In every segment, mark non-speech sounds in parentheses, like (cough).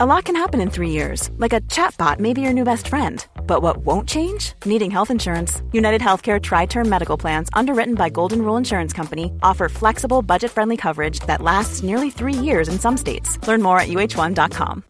A lot can happen in three years, like a chatbot may be your new best friend. But what won't change? Needing health insurance. United Healthcare Tri Term Medical Plans, underwritten by Golden Rule Insurance Company, offer flexible, budget friendly coverage that lasts nearly three years in some states. Learn more at uh1.com.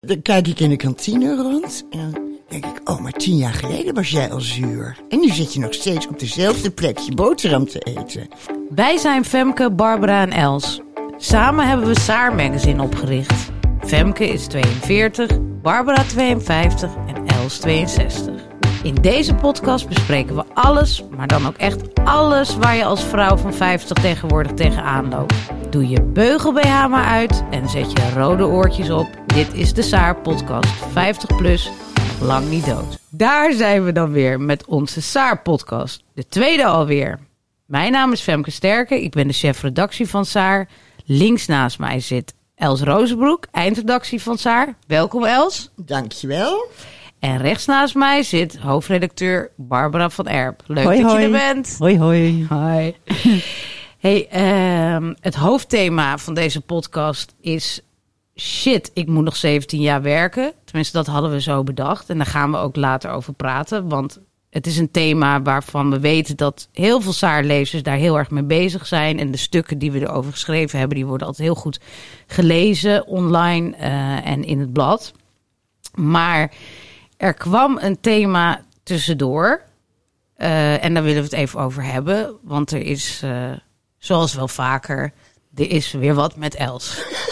Dan kijk ik in de kantine rond en denk ik, oh, maar tien jaar geleden was jij al zuur. En nu zit je nog steeds op dezelfde plek je boterham te eten. Wij zijn Femke, Barbara en Els. Samen hebben we Saar Magazine opgericht. Femke is 42, Barbara 52 en Els 62. In deze podcast bespreken we alles, maar dan ook echt alles waar je als vrouw van 50 tegenwoordig tegenaan loopt. Doe je beugel BH maar uit en zet je rode oortjes op. Dit is de Saar podcast 50 plus, lang niet dood. Daar zijn we dan weer met onze Saar podcast, de tweede alweer. Mijn naam is Femke Sterke, ik ben de chef redactie van Saar. Links naast mij zit Els Rozenbroek, eindredactie van Saar. Welkom Els. Dankjewel. En rechts naast mij zit hoofdredacteur Barbara van Erp. Leuk Hoi, dat hoi. je er bent. Hoi, hoi. Hoi. (laughs) Hey, ehm, het hoofdthema van deze podcast is shit, ik moet nog 17 jaar werken. Tenminste, dat hadden we zo bedacht. En daar gaan we ook later over praten. Want het is een thema waarvan we weten dat heel veel Saarlezers daar heel erg mee bezig zijn. En de stukken die we erover geschreven hebben, die worden altijd heel goed gelezen online eh, en in het blad. Maar er kwam een thema tussendoor. Eh, en daar willen we het even over hebben. Want er is, eh, zoals wel vaker, er is weer wat met Els. (laughs)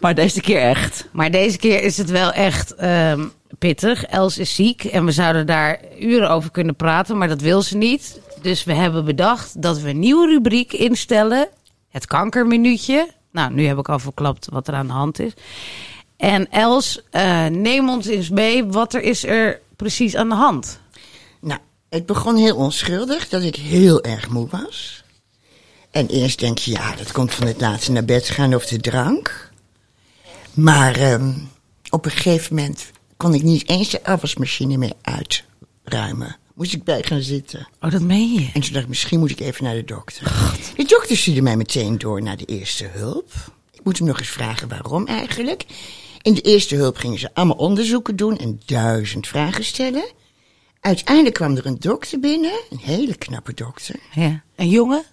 Maar deze keer echt. Maar deze keer is het wel echt ehm, pittig. Els is ziek en we zouden daar uren over kunnen praten, maar dat wil ze niet. Dus we hebben bedacht dat we een nieuwe rubriek instellen. Het kankerminuutje. Nou, nu heb ik al verklapt wat er aan de hand is. En Els, eh, neem ons eens mee. Wat er is er precies aan de hand? Nou, het begon heel onschuldig dat ik heel erg moe was. En eerst denk je, ja, dat komt van het laatste naar bed gaan of de drank. Maar ehm, op een gegeven moment kon ik niet eens de afwasmachine meer uitruimen. Moest ik bij gaan zitten. Oh, dat meen je? En toen dacht ik, misschien moet ik even naar de dokter. De dokter stuurde mij meteen door naar de eerste hulp. Ik moet hem nog eens vragen waarom eigenlijk. In de eerste hulp gingen ze allemaal onderzoeken doen en duizend vragen stellen. Uiteindelijk kwam er een dokter binnen, een hele knappe dokter. Ja. Een jongen?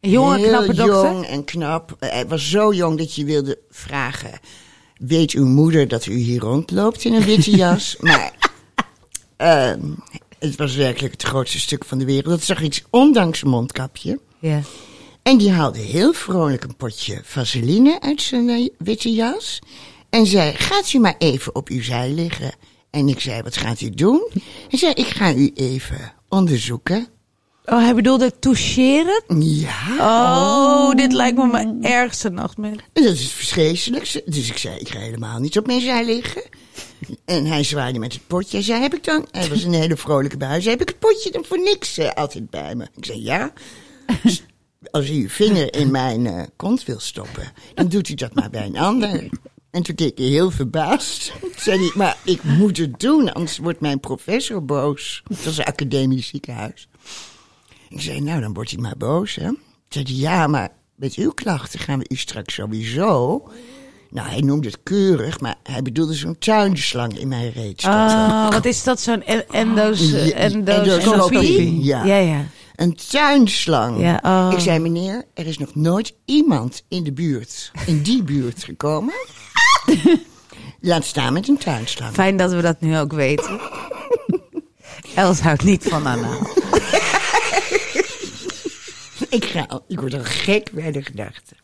Een jonge, Heel knappe dokter? jong en knap. Hij was zo jong dat je wilde vragen... Weet uw moeder dat u hier rondloopt in een witte (laughs) jas? maar ehm, het was werkelijk het grootste stuk van de wereld. Dat zag iets ondanks een mondkapje. Ja. En die haalde heel vrolijk een potje vaseline uit zijn eh, witte jas. En zei, gaat u maar even op uw zij liggen. En ik zei, wat gaat u doen? Hij zei, ik ga u even onderzoeken. Oh, hij bedoelde toucheren? Ja, Oh, dit lijkt me mijn ergste nachtmerrie. dat is het verschrikkelijkste. Dus ik zei, ik ga helemaal niet op mijn zij liggen. En hij zwaaide met het potje. Hij zei, heb ik dan... Hij was een hele vrolijke buis. Heb ik het potje dan voor niks eh, altijd bij me? Ik zei, ja. Dus als u uw vinger in mijn eh, kont wil stoppen, dan doet u dat maar bij een ander. En toen keek hij heel verbaasd. Zei hij, maar ik moet het doen, anders wordt mijn professor boos. Dat was een academisch ziekenhuis. Ik zei, nou, dan wordt hij maar boos, hè. Zei hij, ja, maar met uw klachten gaan we u straks sowieso... Nou, hij noemde het keurig, maar hij bedoelde zo'n tuinslang in mijn reet. Ah, wat is dat zo'n en- endos, endoscopie? ja. ja, ja. Een tuinslang. Ja, oh. Ik zei, meneer, er is nog nooit iemand in de buurt, in die buurt gekomen. (laughs) Laat staan met een tuinslang. Fijn dat we dat nu ook weten. (laughs) Els houdt niet van anaal. Ik, ga, ik word al gek bij de gedachte.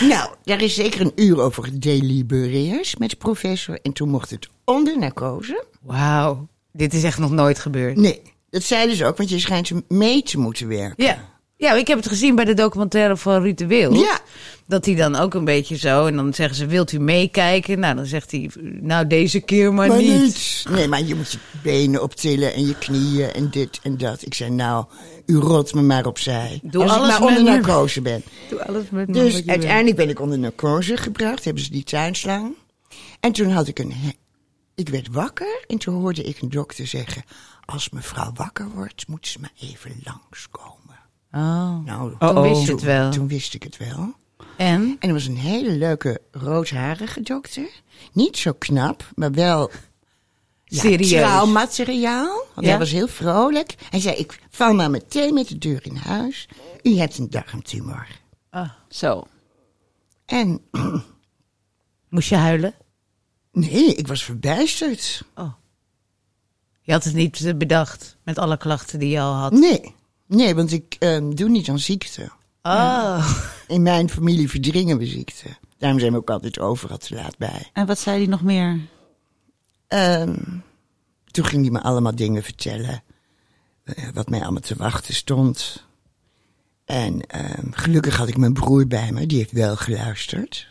Nou, daar is zeker een uur over gedelibereerd met de professor. En toen mocht het onder narcose. Wauw, dit is echt nog nooit gebeurd. Nee, dat zeiden ze ook, want je schijnt mee te moeten werken. Ja. Ja, ik heb het gezien bij de documentaire van Ruud de Wild. Ja. Dat hij dan ook een beetje zo... En dan zeggen ze, wilt u meekijken? Nou, dan zegt hij, nou deze keer maar, Maar niet. niet. Nee, maar je moet je benen optillen en je knieën en dit en dat. Ik zei, nou, u rot me maar opzij. Doe Als alles ik maar onder me. narcose ben. (laughs) Doe alles met me Dus uiteindelijk ben ik onder narcose gebracht. Hebben ze die tuinslang. En toen had ik een... Ik werd wakker en toen hoorde ik een dokter zeggen... Als mevrouw wakker wordt, moet ze maar even langskomen. Oh. Nou, Toen Oh-oh. wist je het wel. Toen wist ik het wel. En? En er was een hele leuke roodharige dokter. Niet zo knap, maar wel ja, Serieus? trouwmateriaal. Want Ja? hij was heel vrolijk. Hij zei, ik val maar meteen met de deur in huis. U hebt een darmtumor. Zo. En (clears throat) Moest je huilen? nee, ik was verbijsterd. Je had het niet bedacht met alle klachten die je al had. Nee, nee want ik ehm, doe niet aan ziekte. Oh. In mijn familie verdringen we ziekte. Daarom zijn we ook altijd overal te laat bij. En wat zei hij nog meer? Ehm, toen ging hij me allemaal dingen vertellen. eh, wat mij allemaal te wachten stond. En ehm, gelukkig had ik mijn broer bij me, die heeft wel geluisterd.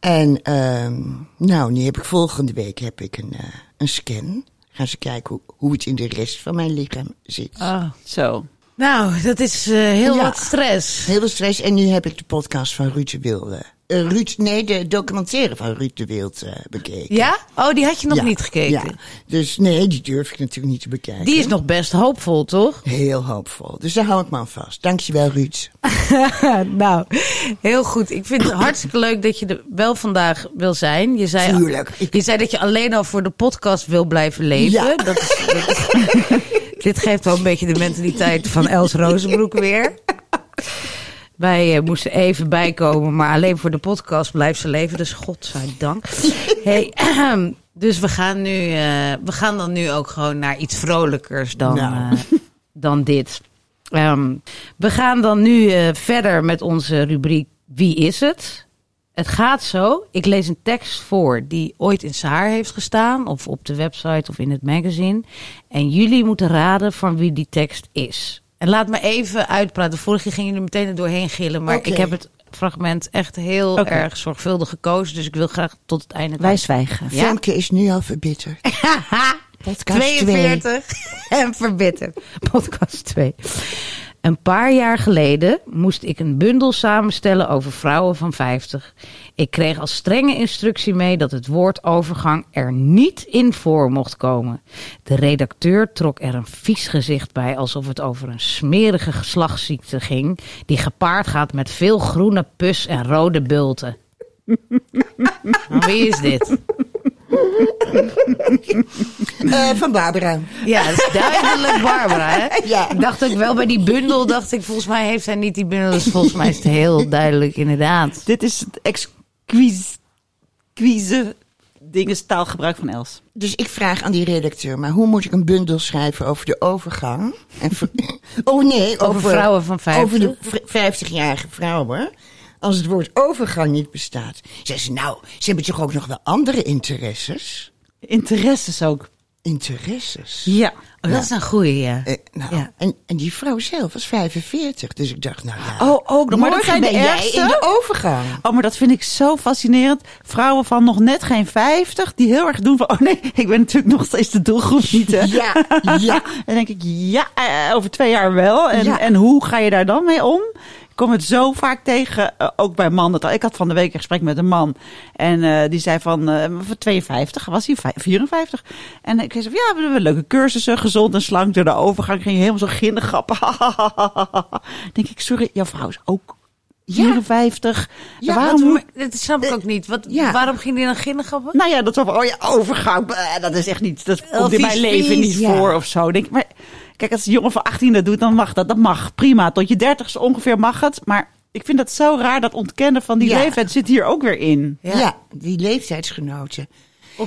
En ehm, nou, nu heb ik volgende week heb ik een, eh, een scan. Gaan ze kijken hoe, hoe het in de rest van mijn lichaam zit. oh. Zo. Nou, dat is eh, heel Ja. wat stress. Heel veel stress. En nu heb ik de podcast van Ruud de Wilde. eh, Ruud, nee, de documentaire van Ruud de Wild eh, bekeken. Ja? Oh, die had je nog Ja, niet gekeken. Ja, dus nee, die durf ik natuurlijk niet te bekijken. Die is nog best hoopvol, toch? Heel hoopvol. Dus daar hou ik me aan vast. Dankjewel, Ruud. (laughs) nou, heel goed. Ik vind het hartstikke leuk dat je er wel vandaag wil zijn. Je zei, Tuurlijk. Ik- je zei dat je alleen al voor de podcast wil blijven leven. Ja. Dat is, dat is- (laughs) dit geeft wel een beetje de mentaliteit van Els Rozenbroek weer. Wij eh, moesten even bijkomen, maar alleen voor de podcast blijft ze leven. Dus godzijdank. Hey, dus we gaan, nu, eh, we gaan dan nu ook gewoon naar iets vrolijkers dan, Nou. eh, dan dit. Ehm, we gaan dan nu verder met onze rubriek Wie is het? Het gaat zo. Ik lees een tekst voor die ooit in Saar heeft gestaan. Of op de website of in het magazine. En jullie moeten raden van wie die tekst is. En laat me even uitpraten. Vorige keer gingen jullie meteen er doorheen gillen. Maar ik heb het fragment echt heel erg zorgvuldig gekozen. Dus ik wil graag tot het einde. Wij zwijgen. Ja? Femke is nu al verbitterd. (laughs) Podcast 42 (laughs) en verbitterd. Podcast 2. Een paar jaar geleden moest ik een bundel samenstellen over vrouwen van 50. Ik kreeg als strenge instructie mee dat het woord overgang er niet in voor mocht komen. De redacteur trok er een vies gezicht bij alsof het over een smerige geslachtsziekte ging die gepaard gaat met veel groene pus en rode bulten. (laughs) Nou, wie is dit? (laughs) Eh, van Barbara. Ja, dat is duidelijk Barbara, hè? (laughs) Ja. Ik dacht ook wel bij die bundel, dacht ik, volgens mij heeft hij niet die bundel. Dus volgens mij is het heel duidelijk, inderdaad. Dit is het exquise, dingen taalgebruik van Els. Dus ik vraag aan die redacteur, maar hoe moet ik een bundel schrijven over de overgang? En (laughs) oh nee, over, vrouwen van 50. Over de v- 50-jarige vrouwen. Als het woord overgang niet bestaat. Zei ze, nou, ze hebben toch ook nog wel andere interesses? Interesses ook. Interesses? Ja. Oh, dat is een goeie, ja. Eh, nou, Ja. en, en die vrouw zelf was 45. Dus ik dacht, nou ja. Oh, ook nog. Maar dat zijn de ben jij in de overgang. Oh, maar dat vind ik zo fascinerend. Vrouwen van nog net geen 50 die heel erg doen van... Oh nee, ik ben natuurlijk nog steeds de doelgroep niet, hè? Ja, ja. (laughs) En dan denk ik, ja, eh, over twee jaar wel. En, Ja. en hoe ga je daar dan mee om? Ik kom het zo vaak tegen, eh, ook bij mannen. Ik had van de week een gesprek met een man. En eh, die zei van, eh, van 52, was hij Vij- 54? En ik zei van, ja, we hebben leuke cursussen, gezond en slank door de overgang. Ging je helemaal zo ginnig grappen. (laughs) denk ik, sorry, jouw vrouw is ook 54. Ja, Waarom Wat, dat snap ik ook niet. Wat, ja. Waarom ging die dan ginnegappen? nou ja, dat van, oh ja, overgang, dat is echt niet, dat komt in mijn leven niet ja. voor of zo. Denk, ik, maar kijk, als een jongen van 18 dat doet, dan mag dat. Dat mag, prima. Tot je dertigste ongeveer mag het. Maar ik vind dat zo raar, dat ontkennen van die Ja. leeftijd zit hier ook weer in. Ja, die leeftijdsgenoten.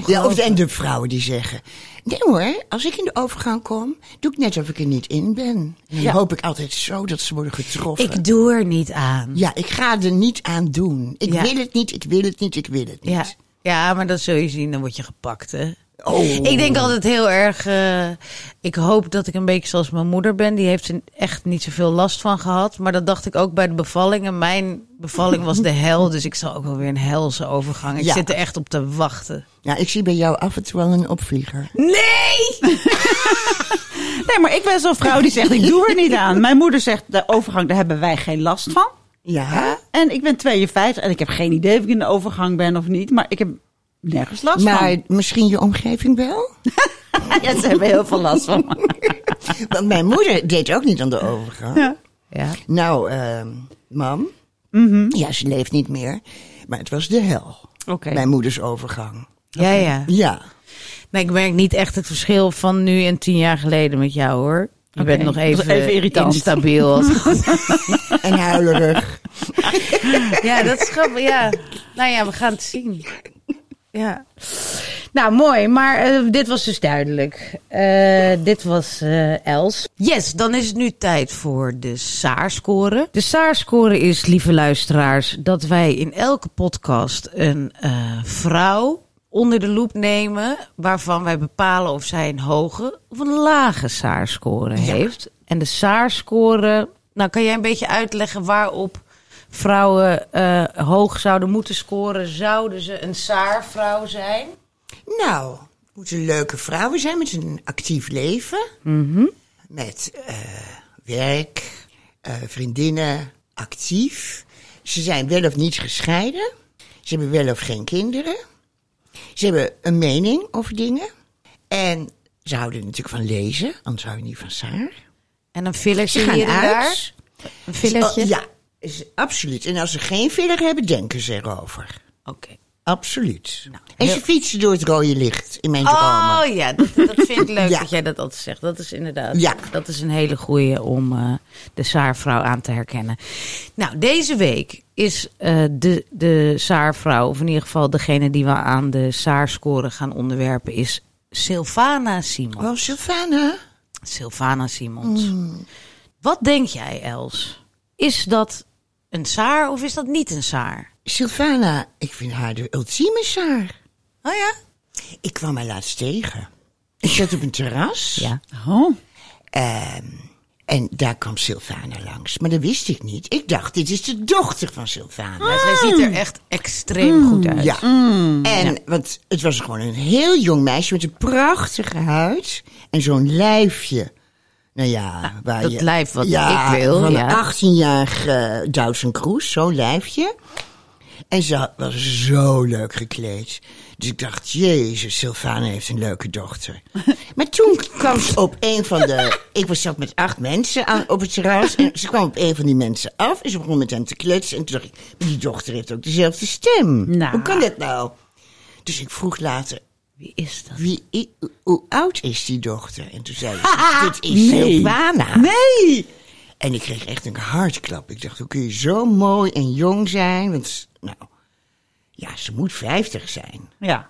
Ja, of de, en de vrouwen die zeggen... Nee hoor, als ik in de overgang kom, doe ik net of ik er niet in ben. En dan Ja. hoop ik altijd zo dat ze worden getroffen. Ik doe er niet aan. Ja, ik ga er niet aan doen. Ik Ja. wil het niet, ik wil het niet, ik wil het niet. Ja. ja, maar dat zul je zien, dan word je gepakt, hè? Oh. Ik denk altijd heel erg. eh, ik hoop dat ik een beetje zoals mijn moeder ben. Die heeft er echt niet zoveel last van gehad. Maar dat dacht ik ook bij de bevallingen. Mijn bevalling was de hel. Dus ik zal ook wel weer een helse overgang. Ik Ja. zit er echt op te wachten. Ja, ik zie bij jou af en toe wel een opvlieger. Nee! (laughs) Nee, maar ik ben zo'n vrouw die zegt, ik doe er niet aan. Mijn moeder zegt, de overgang, daar hebben wij geen last van. Ja, En ik ben 52 en ik heb geen idee of ik in de overgang ben of niet. Maar ik heb nergens last maar van. misschien je omgeving wel? (laughs) Ja, ze hebben heel veel last van me. (laughs) Want mijn moeder deed ook niet aan de overgang. Ja. Ja. Nou, ehm mam, Ja, ze leeft niet meer. Maar het was de hel. Oké. Mijn moeders overgang. Ja, ja. Ja. Nee, ik merk niet echt het verschil van nu en tien jaar geleden met jou hoor. Je bent nog even, even irritant. instabiel. (laughs) En huilerig. ja, dat is grappig. Ja. Nou ja, we gaan het zien. Ja. Nou, mooi. Maar eh, dit was dus duidelijk. Eh, dit was eh, Els. Yes, dan is het nu tijd voor de SAAR-score. De SAAR-score is, lieve luisteraars, dat wij in elke podcast een vrouw onder de loep nemen... waarvan wij bepalen of zij een hoge of een lage SAAR-score heeft. En de SAAR-score... Nou, kan jij een beetje uitleggen waarop vrouwen eh, hoog zouden moeten scoren? Zouden ze een SAAR-vrouw zijn? Nou, het moeten leuke vrouwen zijn met een actief leven. Met eh, werk, eh, vriendinnen, actief. Ze zijn wel of niet gescheiden. Ze hebben wel of geen kinderen. Ze hebben een mening over dingen. En ze houden natuurlijk van lezen, anders hou je niet van Saar. En een filletje hier en uit. daar? Een filletje? Oh, ja, is, absoluut. En als ze geen filler hebben, denken ze erover. Oké. Absoluut. Nou, en ze fietsen door het rode licht in mijn dromen. Oh ja, dat, dat vind ik (laughs) leuk Ja. dat jij dat altijd zegt. Dat is inderdaad, Ja. dat is een hele goeie om eh, de Saarvrouw aan te herkennen. Nou, deze week is eh, de, de Saarvrouw, of in ieder geval degene die we aan de Saarscore gaan onderwerpen, is Sylvana Simons. Oh, Sylvana. Sylvana Simons. Mm. Wat denk jij, Els? Is dat een Saar of is dat niet een Saar? Sylvana, ik vind haar de ultieme Saar. Oh ja? Ik kwam haar laatst tegen. Ik zat op een terras. Ja. Oh. ehm, en daar kwam Sylvana langs. Maar dat wist ik niet. Ik dacht, dit is de dochter van Sylvana. Ja, zij ziet er echt extreem goed uit. Ja. En, want het was gewoon een heel jong meisje met een prachtige huid. En zo'n lijfje. Nou ja, waar dat je, lijf wat ja, ik wil, Van ja. een 18-jarige Doutzen Kroes, zo'n lijfje. En ze was zo leuk gekleed. Dus ik dacht, jezus, Sylvana heeft een leuke dochter. (laughs) maar toen kwam ze op een van de... Ik was zat met acht mensen aan, op het terras. En ze kwam op een van die mensen af. En ze begon met hem te kletsen. En toen dacht ik, die dochter heeft ook dezelfde stem. Nou. Hoe kan dat nou? Dus ik vroeg later, Wie is dat? wie, i- hoe oud is die dochter? En toen zei ze, (laughs) dit is Nee. Sylvana. Nee! En ik kreeg echt een hartklap. Ik dacht, hoe kun je zo mooi en jong zijn? Want, nou, ja, ze moet 50 zijn. Ja,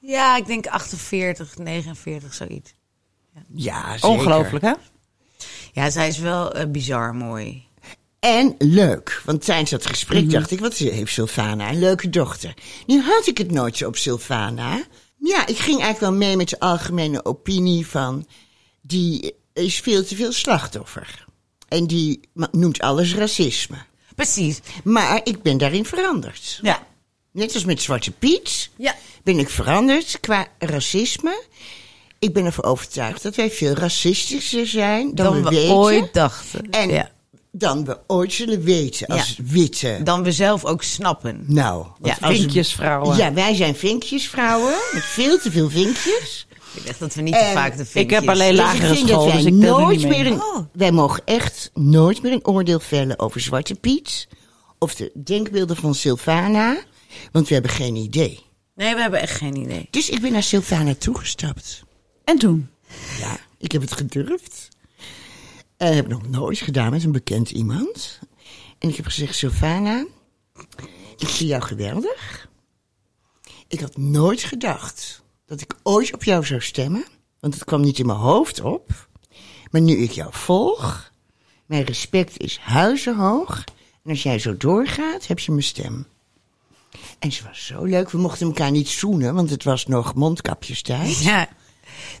Ja, ik denk 48, 49, zoiets. Ja, zeker. ongelooflijk hè? Ja, zij is wel eh, bizar mooi. En leuk. Want tijdens dat gesprek Mhm. dacht ik, wat heeft Sylvana een leuke dochter. Nu had ik het nooit zo op Sylvana. Ja, ik ging eigenlijk wel mee met de algemene opinie van... die is veel te veel slachtoffer. En die noemt alles racisme. Precies. Maar ik ben daarin veranderd. Ja. Net als met Zwarte Piet Ja. ben ik veranderd qua racisme. Ik ben ervan overtuigd dat wij veel racistischer zijn dan, Dan we, we weten. ooit dachten. En ja. Dan we ooit zullen weten als witte. Dan we zelf ook snappen. nou, Ja, als- Vinkjesvrouwen. Ja, wij zijn vinkjesvrouwen met veel te veel vinkjes. Ik dacht dat we niet te vaak de Ik vinkjes... heb alleen Dus lagere ik vind school, dat wij dus ik tel nooit meer een, Oh. wij mogen echt nooit meer een oordeel vellen over Zwarte Piet of de denkbeelden van Sylvana, want we hebben geen idee. Nee, we hebben echt geen idee. Dus ik ben naar Sylvana toegestapt. En toen? Ja, ik heb het gedurfd. Heb ik nog nooit gedaan met een bekend iemand. En ik heb gezegd, Sylvana, ik zie jou geweldig. Ik had nooit gedacht dat ik ooit op jou zou stemmen. Want het kwam niet in mijn hoofd op. Maar nu ik jou volg, mijn respect is huizenhoog. En als jij zo doorgaat, heb je mijn stem. En ze was zo leuk. We mochten elkaar niet zoenen, want het was nog mondkapjestijd. Ja.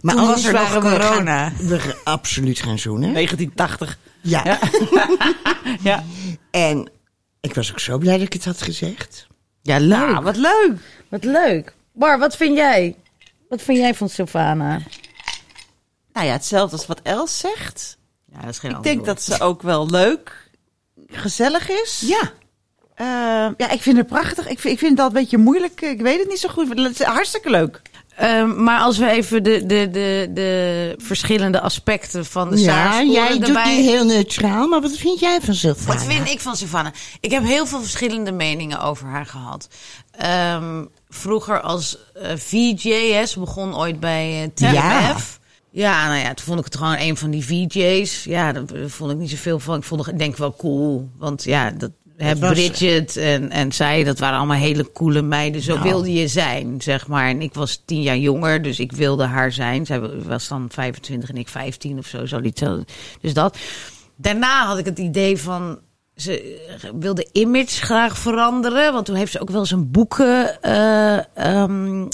Maar Toen anders was er nog we corona. gaan- we gaan absoluut gaan zoenen. 1980. Ja. (laughs) Ja. En ik was ook zo blij dat ik het had gezegd. Ja, leuk. Wat leuk. Wat leuk. Bar, wat vind jij? Wat vind jij van Sylvana? Nou ja, hetzelfde als wat Els zegt. Ja, dat is geen Ik denk dat ze ook wel leuk, gezellig is. Ja. Eh, ja, ik vind het prachtig. Ik vind, ik vind dat een beetje moeilijk. Ik weet het niet zo goed. Het is hartstikke leuk. Ehm, maar als we even de, de, de, de verschillende aspecten van de Ja, jij doet erbij... die heel neutraal, maar wat vind jij van Sylvana? Wat vind ik van Savannah? Ik heb heel veel verschillende meningen over haar gehad. Ehm, vroeger als eh, VJ, hè, ze begon ooit bij TMF. Ja. Ja, nou ja, toen vond ik het gewoon een van die VJ's. Ja, daar vond ik niet zoveel van. Ik vond het denk ik wel cool. Want ja, dat, hè, was- Bridget en, en zij, dat waren allemaal hele coole meiden. Zo Nou. wilde je zijn, zeg maar. En ik was tien jaar jonger, dus ik wilde haar zijn. Zij was dan 25 en ik 15 of zo, zoiets. Dus dat. Daarna had ik het idee van... Ze wilde image graag veranderen. Want toen heeft ze ook wel eens een boeken... eh, ehm,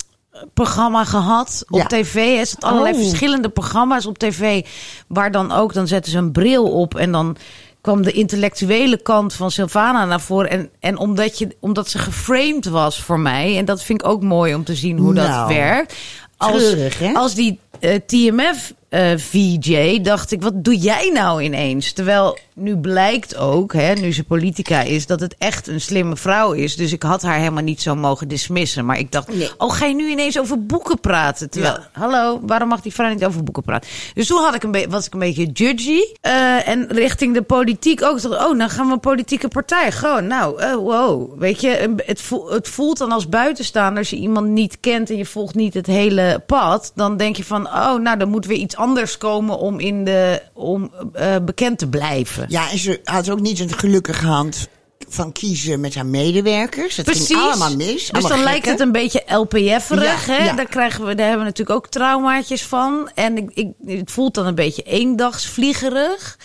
gehad op Ja. tv. Er zat allerlei Oh. verschillende programma's op tv. Waar dan ook, dan zetten ze een bril op en dan kwam de intellectuele kant van Sylvana naar voren. En, en omdat, je, omdat ze geframed was voor mij. En dat vind ik ook mooi om te zien hoe dat Nou, werkt. Als, treurig, hè? als die eh, TMF eh, VJ dacht ik, wat doe jij nou ineens? Terwijl nu blijkt ook, hè, nu ze politica is, dat het echt een slimme vrouw is. Dus ik had haar helemaal niet zo mogen dismissen. Maar ik dacht, Nee. oh, ga je nu ineens over boeken praten? Terwijl, hallo, waarom mag die vrouw niet over boeken praten? Dus toen had ik een was ik een beetje judgy. Eh, en richting de politiek ook. Dacht, oh, nou gaan we een politieke partij. Gewoon, nou, eh, wow. Weet je, het, voelt, het voelt dan als buitenstaander, als je iemand niet kent en je volgt niet het hele pad, dan denk je van, oh, nou, dan moet weer iets anders komen om, in de, om eh, bekend te blijven. Ja, en ze had ook niet een gelukkige hand van kiezen met haar medewerkers. Het Precies. ging allemaal mis. Dus allemaal dan lijkt het een beetje LPF-erig. Ja, hè? ja. Daar, krijgen we, daar hebben we natuurlijk ook traumaatjes van. En ik, ik, het voelt dan een beetje eendagsvliegerig.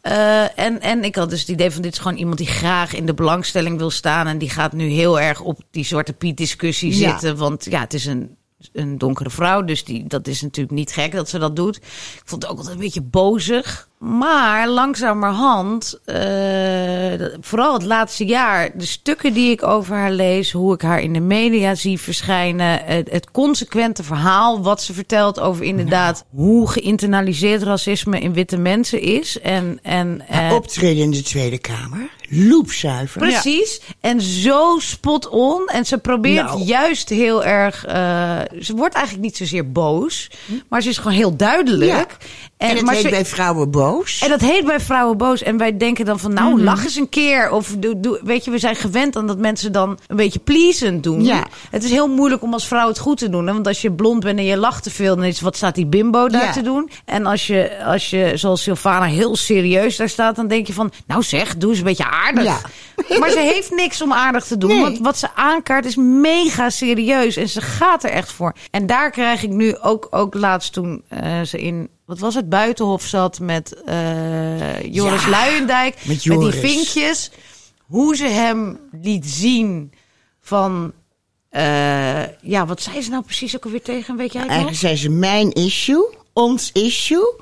Eh, en, en ik had dus het idee van dit is gewoon iemand die graag in de belangstelling wil staan. En die gaat nu heel erg op die Zwarte Piet discussie Ja. zitten. Want ja, het is een, een donkere vrouw. Dus die, dat is natuurlijk niet gek dat ze dat doet. Ik vond het ook altijd een beetje bozig. Maar langzamerhand, dat- vooral het laatste jaar, de stukken die ik over haar lees, hoe ik haar in de media zie verschijnen, het, het consequente verhaal wat ze vertelt over inderdaad hoe geïnternaliseerd racisme in witte mensen is. En, en, eh, optreden in de Tweede Kamer. Loepzuiver. Precies. En zo spot on. En ze probeert Nou. juist heel erg. eh, ze wordt eigenlijk niet zozeer boos. Maar ze is gewoon heel duidelijk. Ja. En het maar heet ze- bij vrouwen boos. en dat heet bij vrouwen boos. En wij denken dan van, nou, lach eens een keer. Of doe, doe, weet je, we zijn gewend aan dat mensen dan een beetje pleasend doen. Ja. Het is heel moeilijk om als vrouw het goed te doen. Hè? Want als je blond bent en je lacht te veel, dan is wat staat die bimbo daar Ja. te doen? En als je, als je, zoals Sylvana, heel serieus daar staat, dan denk je van, nou zeg, doe eens een beetje aardig. Ja. (laughs) Maar ze heeft niks om aardig te doen. Nee. Want wat ze aankaart is mega serieus. En ze gaat er echt voor. En daar krijg ik nu ook, ook laatst toen eh, ze in, wat was het, Buitenhof zat met eh, Joris Ja, Luijendijk. met die vinkjes. Hoe ze hem liet zien van... eh, ja, wat zei ze nou precies ook alweer tegen? Weet jij het nog? Eigenlijk zei ze mijn issue, ons issue.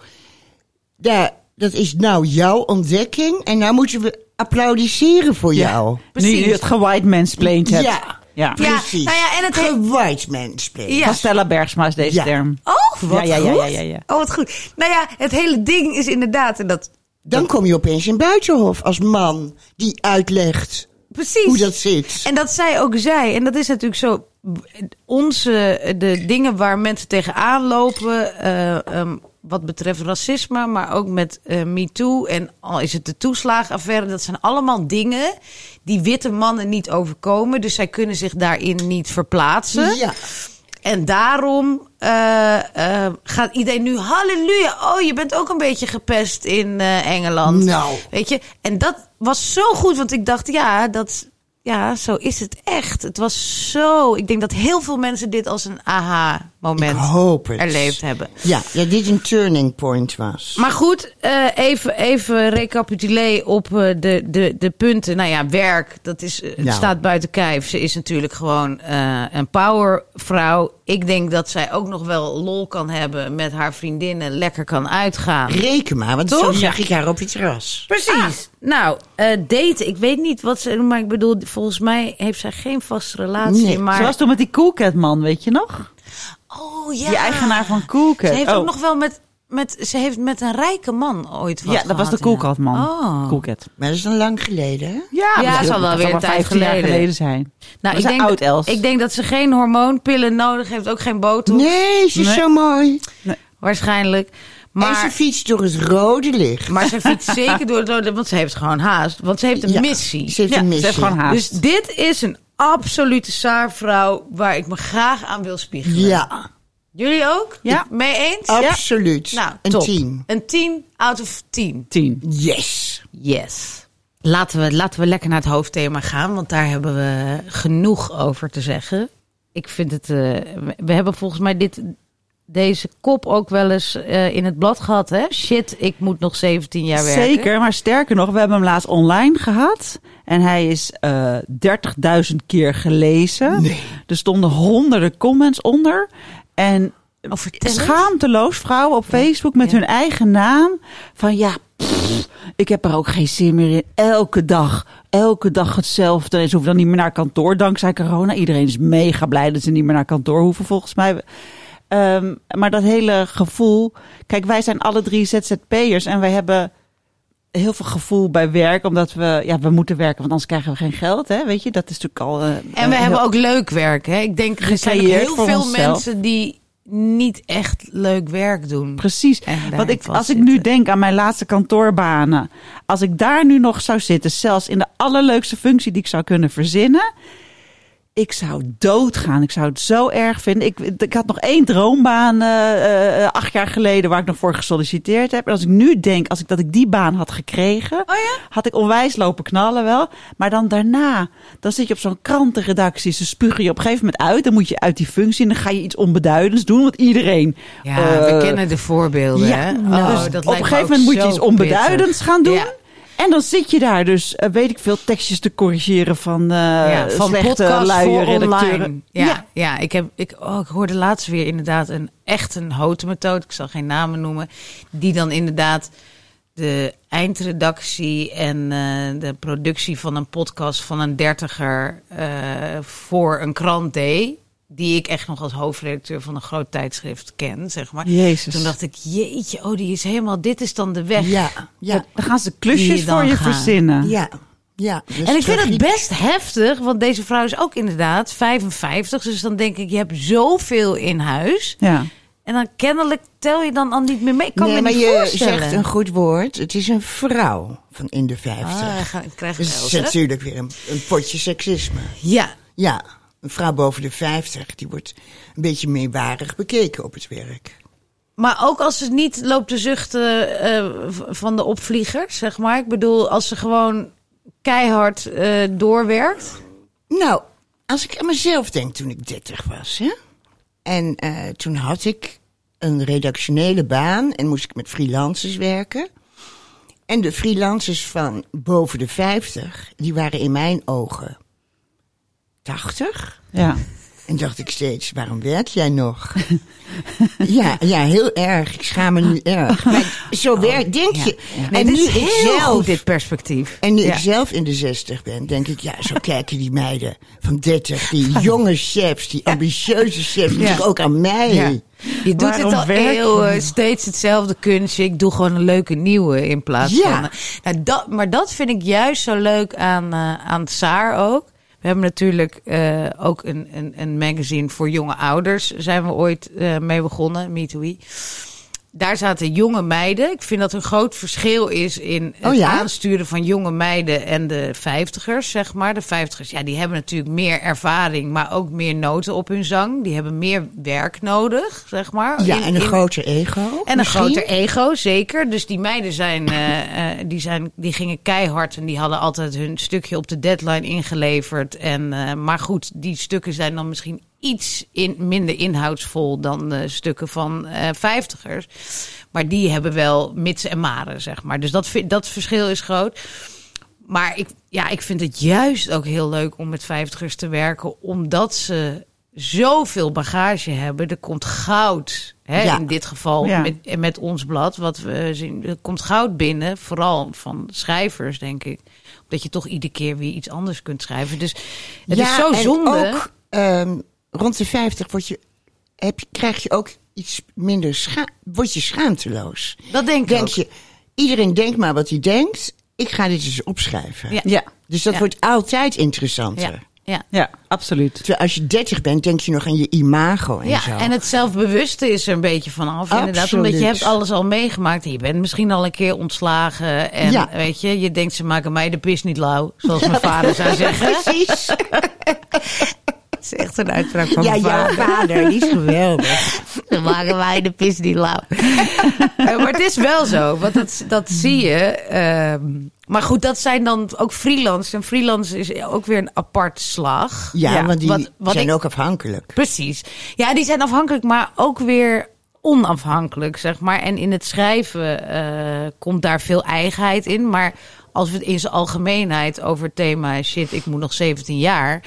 Daar, dat is nou jouw ontdekking. En nou moeten we applaudisseren voor jou. Nu Precies. je het gewhite mansplained hebt. Ja. Ja. Ja, Precies. nou ja, en het mansplain. Ja. Stella Bergsma is deze Ja. term. Oh, wat Ja, ja, ja, goed. ja, ja, ja. Oh, wat goed. Nou ja, het hele ding is inderdaad... En dat, Dan kom je opeens in Buitenhof als man die uitlegt precies. hoe dat zit. En dat zij ook zei, en dat is natuurlijk zo. Onze, de dingen waar mensen tegenaan lopen. eh, ehm, wat betreft racisme, maar ook met eh MeToo en al is het de toeslagenaffaire. Dat zijn allemaal dingen die witte mannen niet overkomen. Dus zij kunnen zich daarin niet verplaatsen. Ja. En daarom eh, eh, gaat iedereen nu halleluja. Oh, je bent ook een beetje gepest in Engeland. Nou. Weet je, en dat was zo goed, want ik dacht, ja, dat, ja, zo is het echt. Het was zo. Ik denk dat heel veel mensen dit als een aha-moment Ik hoop het. erleefd hebben. Ja, dat dit een turning point was. Maar goed, eh, even, even recapituleren op eh, de, de, de punten. Nou ja, werk, dat is, eh, het Ja. staat buiten kijf. Ze is natuurlijk gewoon eh, een powervrouw. Ik denk dat zij ook nog wel lol kan hebben met haar vriendinnen. Lekker kan uitgaan. Reken maar, want Toch? zo zag ik haar op het terras. Precies. Nou, eh, daten. Ik weet niet wat ze doen, maar ik bedoel, volgens mij heeft zij geen vaste relatie. Nee. maar... Ze was toen met die Coolcat man, weet je nog? Oh ja. Die eigenaar van Coolcat. Ze heeft Oh. ook nog wel met, met, ze heeft met een rijke man ooit wat Ja, dat was de koelkatman. Oh. Koelkat. Maar dat is dan lang geleden, hè? Ja, Ja, dat zal wel weer een maar tijd 15 jaar geleden. geleden zijn. Nou, ik denk, oud, dat, Els. ik denk dat ze geen hormoonpillen nodig heeft, ook geen botox. Nee, ze is Nee. zo mooi. Waarschijnlijk. en ze Maar, fietst door het rode licht. maar ze fietst zeker door het rode, want ze heeft gewoon haast. Want ze heeft een Ja, missie. Ze heeft Ja, een ze missie. heeft gewoon haast. Dus dit is een absolute saarvrouw waar ik me graag aan wil spiegelen. Ja, Jullie ook? Ja. Mee eens? absoluut. Nou, een top. team. Een 10 out of 10. Tien. Yes. Yes. Laten we, laten we lekker naar het hoofdthema gaan, want daar hebben we genoeg over te zeggen. Ik vind het. eh, we hebben volgens mij dit, deze kop ook wel eens eh, in het blad gehad, hè? Shit, ik moet nog 17 jaar werken. Zeker, maar sterker nog, we hebben hem laatst online gehad. En hij is eh 30.000 keer gelezen. Nee. Er stonden honderden comments onder. En Oh, schaamteloos vrouwen op Facebook met Ja. hun eigen naam. Van ja, pff, ik heb er ook geen zin meer in. Elke dag, elke dag hetzelfde. En ze hoeven dan niet meer naar kantoor dankzij corona. Iedereen is mega blij dat ze niet meer naar kantoor hoeven volgens mij. Ehm, maar dat hele gevoel. Kijk, wij zijn alle drie ZZP'ers en wij hebben heel veel gevoel bij werk. Omdat we, ja, we moeten werken, want anders krijgen we geen geld. Hè? Weet je, dat is natuurlijk al. eh, En we hebben ook leuk werk, hè? Ik denk, er zijn heel veel onszelf. mensen die niet echt leuk werk doen. Precies. Want ik, als ik nu denk aan mijn laatste kantoorbanen. Als ik daar nu nog zou zitten, zelfs in de allerleukste functie die ik zou kunnen verzinnen. Ik zou doodgaan. Ik zou het zo erg vinden. Ik, ik had nog één droombaan eh, eh, acht jaar geleden waar ik nog voor gesolliciteerd heb. En als ik nu denk, als ik dat ik die baan had gekregen, Oh ja? had ik onwijs lopen knallen wel. Maar dan daarna, dan zit je op zo'n krantenredactie. Ze spugen je op een gegeven moment uit. Dan moet je uit die functie en dan ga je iets onbeduidends doen. Want iedereen Ja, we eh, kennen de voorbeelden, ja, hè? nou, oh, dus dat op lijkt een gegeven moment moet je iets onbeduidends gaan doen. Ja. En dan zit je daar dus, eh, weet ik veel, tekstjes te corrigeren van, ja, van slechte luie redacteuren. Ja, ja. ik, heb, ik, oh, ik hoorde laatst weer inderdaad een echt een houten methode. Ik zal geen namen noemen. Die dan inderdaad de eindredactie en eh, de productie van een podcast van een dertiger voor een krant deed. Die ik echt nog als hoofdredacteur van een groot tijdschrift ken, zeg maar. Jezus. Toen dacht ik, jeetje, oh, die is helemaal, dit is dan de weg. Ja, ja, Dan gaan ze klusjes je voor je gaan. verzinnen. ja. ja. Dus En ik vind het best heftig, want deze vrouw is ook inderdaad 55. Dus dan denk ik, je hebt zoveel in huis. Ja. En dan kennelijk tel je dan al niet meer mee. Ik kan nee, me maar niet je voorstellen. zegt een goed woord. Het is een vrouw van in de 50. Ah, ik krijg dus het is natuurlijk weer een, een potje seksisme. Ja, Ja, een vrouw boven de 50, die wordt een beetje meewarig bekeken op het werk. maar ook als ze niet loopt te zuchten eh, van de opvliegers, zeg maar. Ik bedoel, als ze gewoon keihard eh, doorwerkt. Nou, als ik aan mezelf denk toen ik 30 was, hè. En eh, toen had ik een redactionele baan en moest ik met freelancers werken. En de freelancers van boven de 50, die waren in mijn ogen 80. Ja. En dacht ik steeds, waarom werk jij nog? (laughs) ja, ja, heel erg. Ik schaam me nu (laughs) erg. Maar zo werkt, denk je. Nee, en dit nu ik heel zelf, goed, dit perspectief. en nu Ja. ik zelf in de 60 ben, denk ik, ja, zo kijken die meiden van 30, die jonge chefs, die ambitieuze chefs, Ja. ook aan mij. Ja. Je doet Waarom het al je eeuwen, steeds hetzelfde kunstje. Ik doe gewoon een leuke nieuwe in plaats Ja. van... Nou, dat, maar dat vind ik juist zo leuk aan, eh aan Saar ook. We hebben natuurlijk eh, ook een, een, een magazine voor jonge ouders. Zijn we ooit eh, mee begonnen, Me to We. Daar zaten jonge meiden. Ik vind dat er een groot verschil is in het Oh ja? aansturen van jonge meiden en de vijftigers, zeg maar. De vijftigers, ja, die hebben natuurlijk meer ervaring, maar ook meer noten op hun zang. Die hebben meer werk nodig, zeg maar. Ja, In- en een in- groter ego. en een groter ego, zeker. Dus die meiden zijn, eh, eh, die zijn, die gingen keihard en die hadden altijd hun stukje op de deadline ingeleverd. En, eh, maar goed, die stukken zijn dan misschien iets in, minder inhoudsvol dan de stukken van eh, vijftigers. Maar die hebben wel mits en maren, zeg maar. Dus dat, dat verschil is groot. Maar ik, ja, ik vind het juist ook heel leuk om met vijftigers te werken, omdat ze zoveel bagage hebben. Er komt goud, hè, Ja. in dit geval Ja. met, met ons blad, wat we zien. Er komt goud binnen, vooral van schrijvers, denk ik. Omdat je toch iedere keer weer iets anders kunt schrijven. Dus het ja, is zo en zonde. ook ehm, rond de 50 word je, heb, je- krijg je ook iets minder scha word je schaamteloos. Dat denk ik Denk ook. je, iedereen denkt maar wat hij denkt. Ik ga dit eens opschrijven. Ja. Ja, Dus dat Ja. wordt altijd interessanter. Ja, ja. ja, absoluut. Terwijl als je 30 bent, denk je nog aan je imago en Ja, zo. en het zelfbewuste is er een beetje vanaf. Inderdaad, omdat je hebt alles al meegemaakt. En je bent misschien al een keer ontslagen. En Ja. weet je, je denkt ze maken mij de pis niet lauw. Zoals mijn (laughs) vader zou zeggen. Precies. (laughs) Echt een uitspraak van Ja, mijn jouw vader. die is geweldig. Ze maken mij de pis niet lauw. (laughs) Eh, maar het is wel zo, want dat, dat zie je. Ehm, maar goed, dat zijn dan ook freelance. En freelance is ook weer een apart slag. Ja, Ja, want die wat- wat zijn ik- ook afhankelijk. Precies. Ja, die zijn afhankelijk, maar ook weer onafhankelijk, zeg maar. En in het schrijven eh, komt daar veel eigenheid in. Maar als we het in zijn algemeenheid over het thema shit, ik moet nog 17 jaar.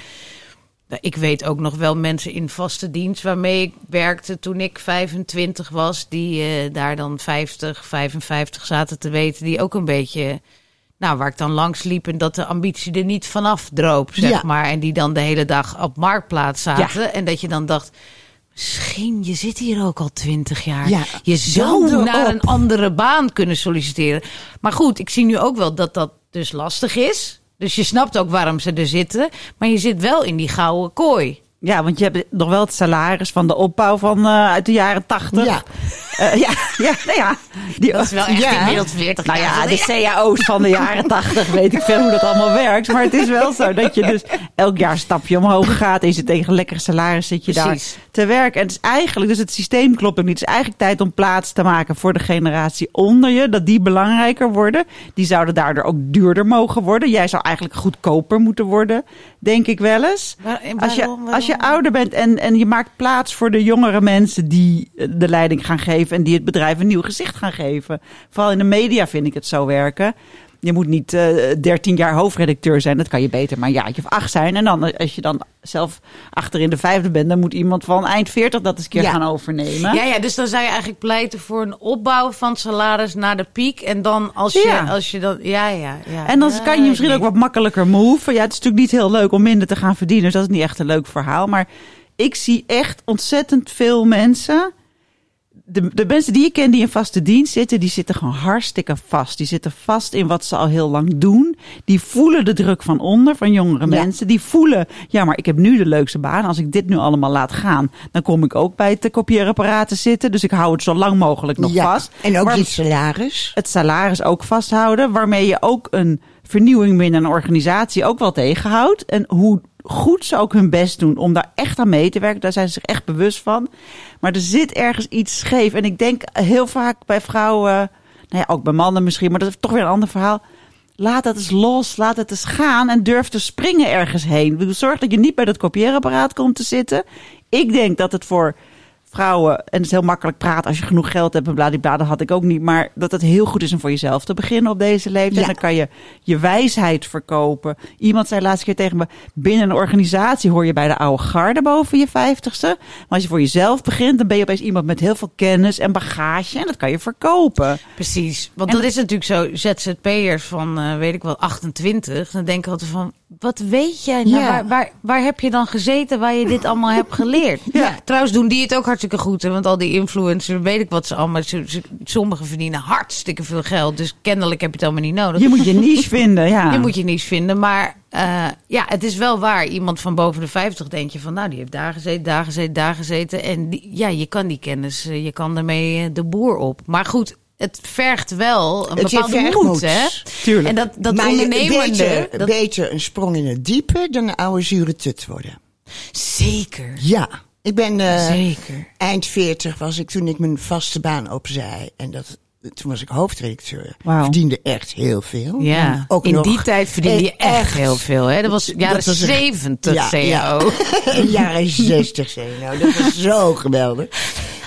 Nou, Ik weet ook nog wel mensen in vaste dienst waarmee ik werkte toen ik 25 was, die eh, daar dan 50, 55 zaten te weten, die ook een beetje, nou, waar ik dan langs liep en dat de ambitie er niet vanaf droop, zeg Ja. maar. En die dan de hele dag op marktplaats zaten en dat je dan dacht, misschien, je zit hier ook al 20 jaar. Ja, je zou naar op. een andere baan kunnen solliciteren. Maar goed, ik zie nu ook wel dat dat dus lastig is. Dus je snapt ook waarom ze er zitten. Maar je zit wel in die gouden kooi. Ja, want je hebt nog wel het salaris van de opbouw van eh, uit de jaren tachtig. Ja. Eh, ja, ja, nou ja. Die, Dat is wel echt Ja. inmiddels 40 Nou ja, de cao's van de jaren tachtig weet ik veel hoe dat allemaal werkt. Maar het is wel zo dat je dus elk jaar een stapje omhoog gaat. Je zit tegen een lekker salaris zit je Precies. daar te werken. En het is eigenlijk, dus het systeem klopt ook niet. Het is eigenlijk tijd om plaats te maken voor de generatie onder je. Dat die belangrijker worden. Die zouden daardoor ook duurder mogen worden. Jij zou eigenlijk goedkoper moeten worden, denk ik wel eens. Waar- Als je, als je ouder bent en, en je maakt plaats voor de jongere mensen die eh, de leiding gaan geven en die het bedrijf een nieuw gezicht gaan geven. Vooral in de media vind ik het zo werken. Je moet niet eh 13 jaar hoofdredacteur zijn. Dat kan je beter maar een jaartje of acht zijn. En dan, eh, als je dan zelf achter in de vijfde bent, dan moet iemand van eind 40 dat eens een keer Ja. gaan overnemen. Ja, ja, dus dan zou je eigenlijk pleiten voor een opbouw van salaris naar de piek. En dan als je, Ja. als je dan... Ja, ja, ja. En dan Ja, kan je misschien ook wat makkelijker move. Ja, het is natuurlijk niet heel leuk om minder te gaan verdienen. Dus dat is niet echt een leuk verhaal. Maar ik zie echt ontzettend veel mensen. De, de mensen die ik ken die in vaste dienst zitten, die zitten gewoon hartstikke vast. Die zitten vast in wat ze al heel lang doen. Die voelen de druk van onder, van jongere mensen. Die voelen, ja, maar ik heb nu de leukste baan. Als ik dit nu allemaal laat gaan, dan kom ik ook bij het kopieerapparaten zitten. Dus ik hou het zo lang mogelijk nog ja. vast. En ook Maar- je salaris. het salaris ook vasthouden, waarmee je ook een vernieuwing binnen een organisatie ook wel tegenhoudt. En hoe goed ze ook hun best doen om daar echt aan mee te werken, daar zijn ze zich echt bewust van. Maar er zit ergens iets scheef. En ik denk heel vaak bij vrouwen, nou ja, ook bij mannen misschien, maar dat is toch weer een ander verhaal. Laat het eens los, laat het eens gaan en durf te springen ergens heen. Zorg dat je niet bij dat kopieerapparaat komt te zitten. Ik denk dat het voor vrouwen, en het is heel makkelijk praten als je genoeg geld hebt en bladibla, dat had ik ook niet. Maar dat het heel goed is om voor jezelf te beginnen op deze leeftijd. Ja. Dan kan je je wijsheid verkopen. Iemand zei laatst keer tegen me, binnen een organisatie hoor je bij de oude garde boven je vijftigste. Maar als je voor jezelf begint, dan ben je opeens iemand met heel veel kennis en bagage en dat kan je verkopen. Precies. Want En dat is natuurlijk zo. ZZP'ers van, eh, weet ik wel, 28. Dan denk ik altijd van, wat weet jij? Nou, Ja. waar, waar, waar heb je dan gezeten waar je dit allemaal hebt geleerd? Ja. Trouwens doen die het ook hartstikke goed. Hè? Want al die influencers, weet ik wat ze allemaal... Ze, ze- sommigen verdienen hartstikke veel geld. Dus kennelijk heb je het allemaal niet nodig. Je moet je niche (laughs) vinden, ja. Je moet je niets vinden. Maar eh, ja, het is wel waar. Iemand van boven de 50 denk je van, nou, die heeft daar gezeten, daar gezeten, daar gezeten. En die- ja, je kan die kennis, eh, je kan daarmee eh, de boer op. Maar goed, het vergt wel een Het bepaalde vergt moed, moed. hè? Tuurlijk. En dat, dat maar je- ondernemende... beter, dat- beter een sprong in het diepe dan een oude zure tut worden. Zeker, Ja. Ik ben eh, zeker. eind 40 was ik toen ik mijn vaste baan opzij. En dat, toen was ik hoofdredacteur. Verdiende echt heel veel. Ja, Ook in nog- die tijd verdiende je Eh, echt heel veel, hè? Dat was jaren Dat was een- 70 Ja, CAO. ja. (laughs) Jaren 60 zei je nou. Dat was zo geweldig.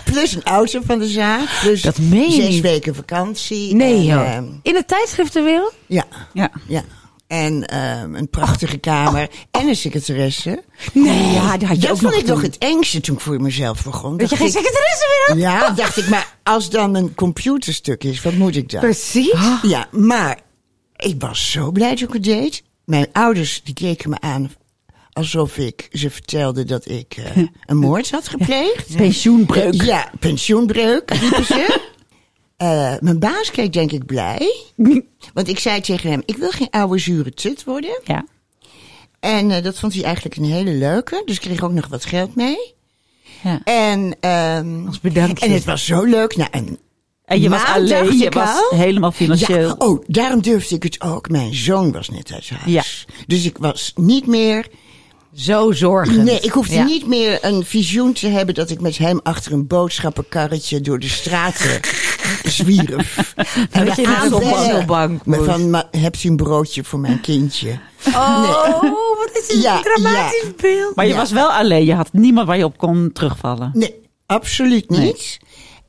Plus een auto van de zaak. Plus Dat meen je zes weken vakantie. Nee, en, joh. ehm, In de tijdschriftenwereld? ja, Ja. ja. En ehm, een prachtige kamer. En een secretaresse. Nee, ja, die had je dat ook vond nog ik nog toen. het engste toen ik voor mezelf begon. Dat je geen ik- secretaresse meer had? Ja, dacht ik, maar als dan een computerstuk is, wat moet ik dan? Precies. Ja, maar ik was zo blij dat ik het deed. Mijn ouders die keken me aan alsof ik ze vertelde dat ik eh, (laughs) een moord had gepleegd. Pensioenbreuk. Ja, pensioenbreuk, riepen ze. (laughs) Eh, mijn baas keek denk ik blij. (laughs) Want ik zei tegen hem, ik wil geen oude zure tut worden. Ja. En eh, dat vond hij eigenlijk een hele leuke. Dus ik kreeg ook nog wat geld mee. ja. En, ehm, Als bedankje. en het was zo leuk. Nou, en En je was alleen, je was al- helemaal financieel. Ja, oh, daarom durfde ik het ook. Mijn zoon was net uit huis. Dus ik was niet meer... Zo zorgend. Nee, ik hoefde Ja. niet meer een visioen te hebben... dat ik met hem achter een boodschappenkarretje door de straten zwierf. (laughs) En dat je naar de voedselbank Maar moest. van, hebt u een broodje voor mijn kindje? Oh, wat is dit Ja, een dramatisch ja. beeld. Maar je Ja. was wel alleen. Je had niemand waar je op kon terugvallen. Nee, absoluut niet.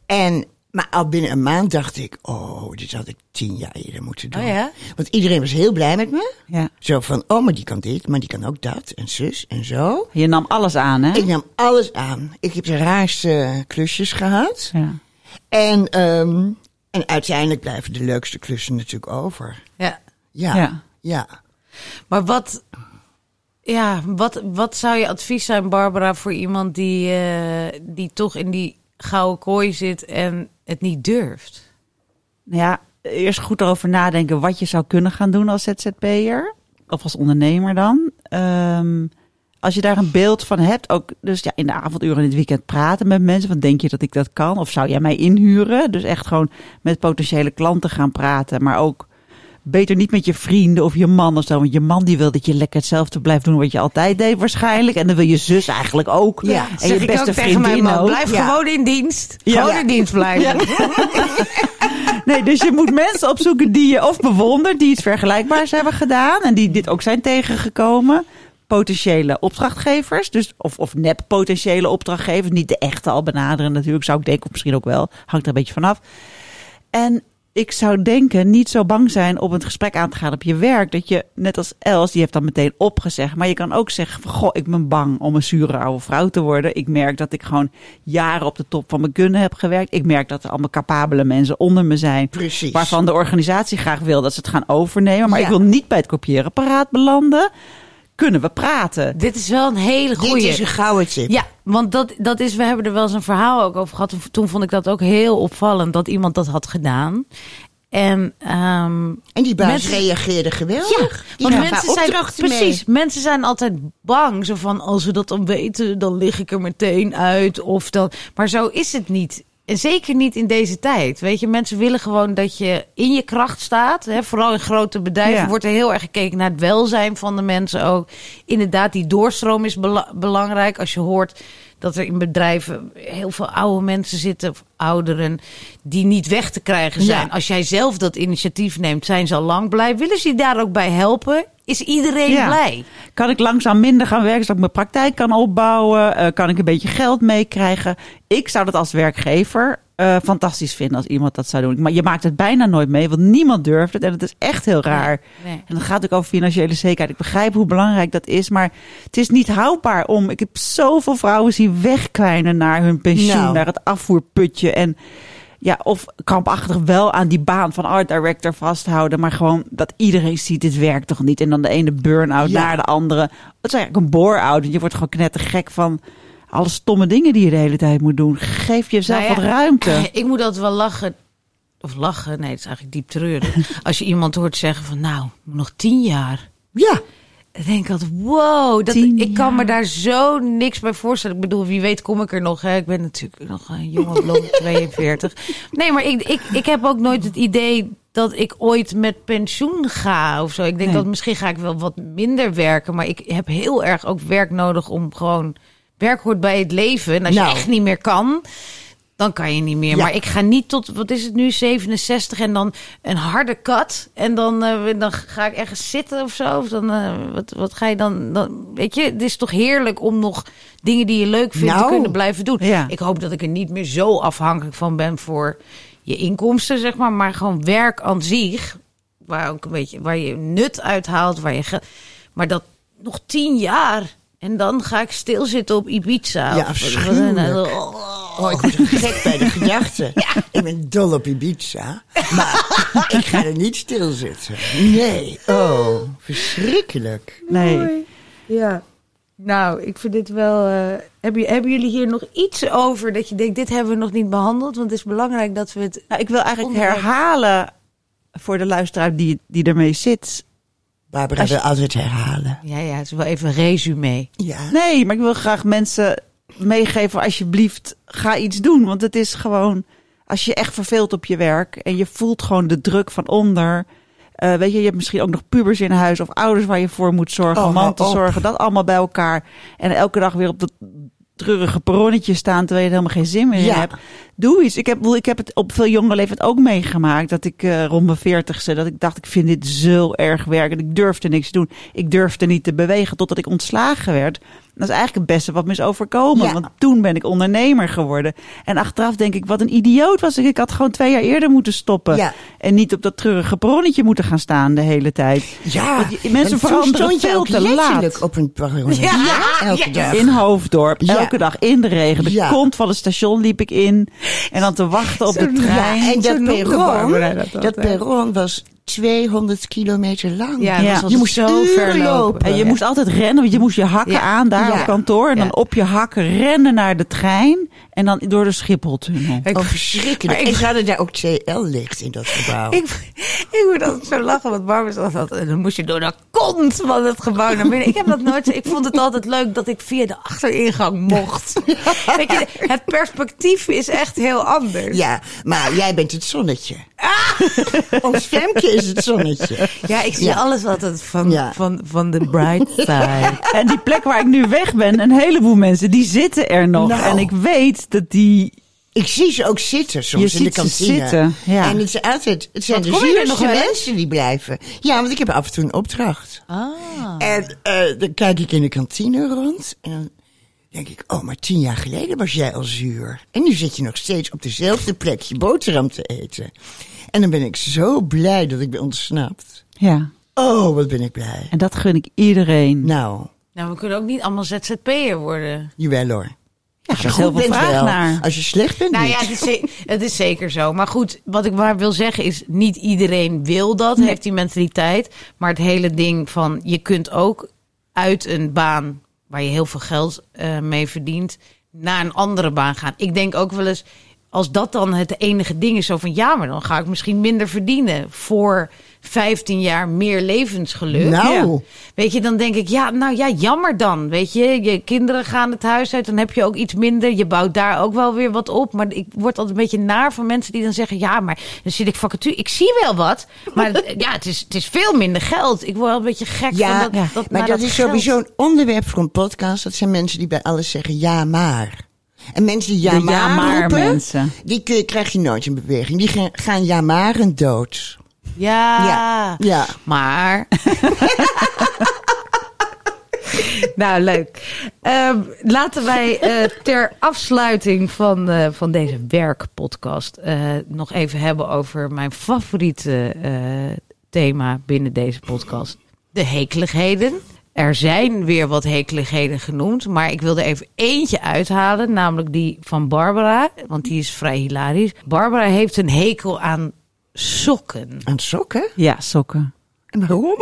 En, maar al binnen een maand dacht ik... oh, dit had ik tien jaar eerder moeten doen. Oh ja? Want iedereen was heel blij met me. Ja. Zo van, oh, maar die kan dit, maar die kan ook dat. En zus en zo. Je nam alles aan, hè? Ik nam alles aan. Ik heb de raarste klusjes gehad. Ja. En, ehm, en uiteindelijk blijven de leukste klussen natuurlijk over. Ja. Ja, Ja. ja. Maar wat, ja, wat, wat zou je advies zijn, Barbara, voor iemand die, eh, die toch in die gouden kooi zit en het niet durft? Nou ja, eerst goed erover nadenken wat je zou kunnen gaan doen als ZZP'er. Of als ondernemer dan. Ehm, als je daar een beeld van hebt, ook dus ja, in de avonduren in het weekend praten met mensen. Wat denk je dat ik dat kan? Of zou jij mij inhuren? Dus echt gewoon met potentiële klanten gaan praten. Maar ook beter niet met je vrienden of je man of zo. Want je man die wil dat je lekker hetzelfde blijft doen wat je altijd deed waarschijnlijk. En dan wil je zus eigenlijk ook. Ja. en Zeg je ik beste ook tegen mijn man, blijf Ja. gewoon in dienst. Ja. Gewoon in dienst blijven. (laughs) Nee, dus je moet mensen opzoeken die je of bewondert, die iets vergelijkbaars hebben gedaan en die dit ook zijn tegengekomen. Potentiële opdrachtgevers, dus of, of nep potentiële opdrachtgevers, niet de echte al benaderen natuurlijk, zou ik denken, of misschien ook wel, hangt er een beetje vanaf. En ik zou denken, niet zo bang zijn om het gesprek aan te gaan op je werk. Dat je, net als Els, die heeft dan meteen opgezegd. Maar je kan ook zeggen, van, goh, ik ben bang om een zure oude vrouw te worden. Ik merk dat ik gewoon jaren op de top van mijn kunnen heb gewerkt. Ik merk dat er allemaal capabele mensen onder me zijn. Precies. Waarvan de organisatie graag wil dat ze het gaan overnemen. Maar Ja. ik wil niet bij het kopieerapparaat belanden. Kunnen we praten? Dit is wel een hele Dit goeie. is een gouden tip. Ja, want dat, dat is, we hebben er wel eens een verhaal ook over gehad. Toen vond ik dat ook heel opvallend dat iemand dat had gedaan. En, ehm, En die baas Mensen- reageerde geweldig. ja, die want mensen zijn mee. precies. Mensen zijn altijd bang, zo van als we dat dan weten, dan lig ik er meteen uit of dan. Maar zo is het niet. En zeker niet in deze tijd. Weet je, mensen willen gewoon dat je in je kracht staat. Hè? Vooral in grote bedrijven Ja. wordt er heel erg gekeken naar het welzijn van de mensen ook. Inderdaad, die doorstroom is bela- belangrijk. Als je hoort dat er in bedrijven heel veel oude mensen zitten, of ouderen, die niet weg te krijgen zijn. Ja. Als jij zelf dat initiatief neemt, zijn ze al lang blij. Willen ze je daar ook bij helpen? Is iedereen Ja. blij? Kan ik langzaam minder gaan werken, zodat ik mijn praktijk kan opbouwen? Eh, kan ik een beetje geld meekrijgen? Ik zou dat als werkgever eh, fantastisch vinden als iemand dat zou doen. Maar je maakt het bijna nooit mee, want niemand durft het. En het is echt heel raar. Nee. En dan gaat het ook over financiële zekerheid. Ik begrijp hoe belangrijk dat is, maar het is niet houdbaar om. Ik heb zoveel vrouwen zien wegkwijnen naar hun pensioen, Nou. naar het afvoerputje. En ja, of krampachtig wel aan die baan van art director vasthouden. Maar gewoon dat iedereen ziet, dit werkt toch niet. En dan de ene burn-out Ja. naar de andere. Het is eigenlijk een bore-out. Je wordt gewoon knettergek van alle stomme dingen die je de hele tijd moet doen. Geef jezelf Nou ja, wat ruimte. (clears throat) Ik moet altijd wel lachen. Of lachen, nee, het is eigenlijk diep treurig. (laughs) Als je iemand hoort zeggen van nou, nog tien jaar. Ja, Dan denk ik altijd, wow, dat, Tien ik kan me daar zo niks bij voorstellen. Ik bedoel, wie weet kom ik er nog. Hè? Ik ben natuurlijk nog een jonge blond (laughs) 42. Nee, maar ik, ik, ik heb ook nooit het idee dat ik ooit met pensioen ga of zo. Ik denk Nee. dat misschien ga ik wel wat minder werken. Maar ik heb heel erg ook werk nodig om gewoon... Werk hoort bij het leven. En als Nou. je echt niet meer kan, dan kan je niet meer. Ja. Maar ik ga niet tot, wat is het nu, 67 en dan een harde cut. En dan, eh, dan ga ik ergens zitten of zo. Of dan, eh, wat, wat ga je dan, dan... Weet je, het is toch heerlijk om nog dingen die je leuk vindt te Nou. kunnen blijven doen. Ja. Ik hoop dat ik er niet meer zo afhankelijk van ben voor je inkomsten, zeg maar. Maar gewoon werk aan zich, waar ook een beetje, waar je nut uithaalt, waar je... Maar dat nog tien jaar... En dan ga ik stilzitten op Ibiza. Ja, Of- afschuwelijk. Oh. oh, ik word gek bij de gedachte. (laughs) Ik ben dol op Ibiza, maar (laughs) ik ga er niet stilzitten. Nee, oh, verschrikkelijk. Nee. Ja. Nou, ik vind dit wel. eh, hebben, hebben jullie hier nog iets over dat je denkt, dit hebben we nog niet behandeld? Want het is belangrijk dat we het. Nou, ik wil eigenlijk Onderwerp. herhalen voor de luisteraar die, die ermee zit. Barbara je- wil altijd herhalen. Ja, ja, het is wel even een resume. Ja. Nee, maar ik wil graag mensen meegeven, alsjeblieft, ga iets doen. Want het is gewoon, als je echt verveelt op je werk en je voelt gewoon de druk van onder. eh, weet je, je hebt misschien ook nog pubers in huis of ouders waar je voor moet zorgen, Oh, man te zorgen, dat allemaal bij elkaar. En elke dag weer op dat treurige perronnetje staan terwijl je er helemaal geen zin meer in Ja. hebt. Doe iets. Ik heb, ik heb het op veel jonge leeftijd ook meegemaakt. Dat ik eh, rond mijn veertigste, dat ik dacht, ik vind dit zo erg werken. Ik durfde niks te doen. Ik durfde niet te bewegen totdat ik ontslagen werd. Dat is eigenlijk het beste wat me is overkomen. Ja. Want toen ben ik ondernemer geworden. En achteraf denk ik, wat een idioot was ik. Ik had gewoon twee jaar eerder moeten stoppen. Ja. En niet op dat treurige perronnetje moeten gaan staan de hele tijd. Ja, Want mensen veranderen veel te laat. op een perron. Ja, elke ja. dag. In Hoofddorp, elke dag in de regen. De kont van het station liep ik in. En dan te wachten op de trein. Ja, en dat perron, dat dat, perron was 200 kilometer lang. Ja, Ja. dat was Je moest zo ver lopen. lopen. En je Ja. moest altijd rennen, want je moest je hakken Ja. aan daar Ja. op kantoor. En Ja. dan op je hakken rennen naar de trein. En dan door de Schipholtunnel. Ik- Oh, verschrikkelijk. Maar ik- En ze hadden daar ook TL-licht in dat gebouw. Ik, ik moet altijd zo lachen, want Barbara zegt altijd, en dan moest je door de kont van het gebouw naar binnen. Ik heb dat nooit, ik vond het altijd leuk dat ik via de achteringang mocht. (laughs) Weet je, het perspectief is echt heel anders. Ja, maar jij bent het zonnetje. Ons Femke is het zonnetje. Ja, ik zie Ja. alles altijd van, Ja. van, van de bright side. (laughs) En die plek waar ik nu weg ben, een heleboel mensen, die zitten er nog. Nou. En ik weet dat die... Ik zie ze ook zitten soms in de kantine. zitten, ja. En het, is altijd, het zijn Want de zuurste mensen die blijven. Ja, want ik heb af en toe een opdracht. Ah. En eh, dan kijk ik in de kantine rond. En dan denk ik, oh, maar tien jaar geleden was jij al zuur. En nu zit je nog steeds op dezelfde plek je boterham te eten. En dan ben ik zo blij dat ik ben ontsnapt. Ja, Oh, wat ben ik blij. en dat gun ik iedereen. Nou, Nou, we kunnen ook niet allemaal ZZP'er worden. jawel hoor. Ja, Als je goed veel bent vraag wel. naar. Als je slecht bent Nou niet. ja, het is, het is zeker zo. Maar goed, wat ik maar wil zeggen is, niet iedereen wil dat, heeft die mentaliteit. Maar het hele ding van, je kunt ook uit een baan waar je heel veel geld eh, mee verdient, naar een andere baan gaan. Ik denk ook wel eens, als dat dan het enige ding is, zo van ja, maar dan ga ik misschien minder verdienen voor 15 jaar meer levensgeluk. Nou. Ja. Weet je, dan denk ik, ja, nou ja, jammer dan. Weet je, je kinderen gaan het huis uit, dan heb je ook iets minder. Je bouwt daar ook wel weer wat op. Maar ik word altijd een beetje naar van mensen die dan zeggen, ja, maar dan zit ik vacature. Ik zie wel wat, maar (laughs) ja, het is, het is veel minder geld. Ik word wel een beetje gek Ja, van dat, dat maar naar dat, is geld. sowieso een onderwerp voor een podcast. Dat zijn mensen die bij alles zeggen ja maar. En mensen die ja ja maar roepen, mensen. die kun je, krijg je nooit in beweging. Die gaan, gaan ja maren dood. Ja, Ja, ja. maar... (laughs) nou, leuk. Ehm, laten wij eh, ter afsluiting van, eh, van deze werkpodcast eh, nog even hebben over mijn favoriete thema binnen deze podcast. De hekeligheden. Er zijn weer wat hekeligheden genoemd, maar ik wil er even eentje uithalen, namelijk die van Barbara, want die is vrij hilarisch. Barbara heeft een hekel aan sokken. Aan sokken? Ja, sokken. En waarom?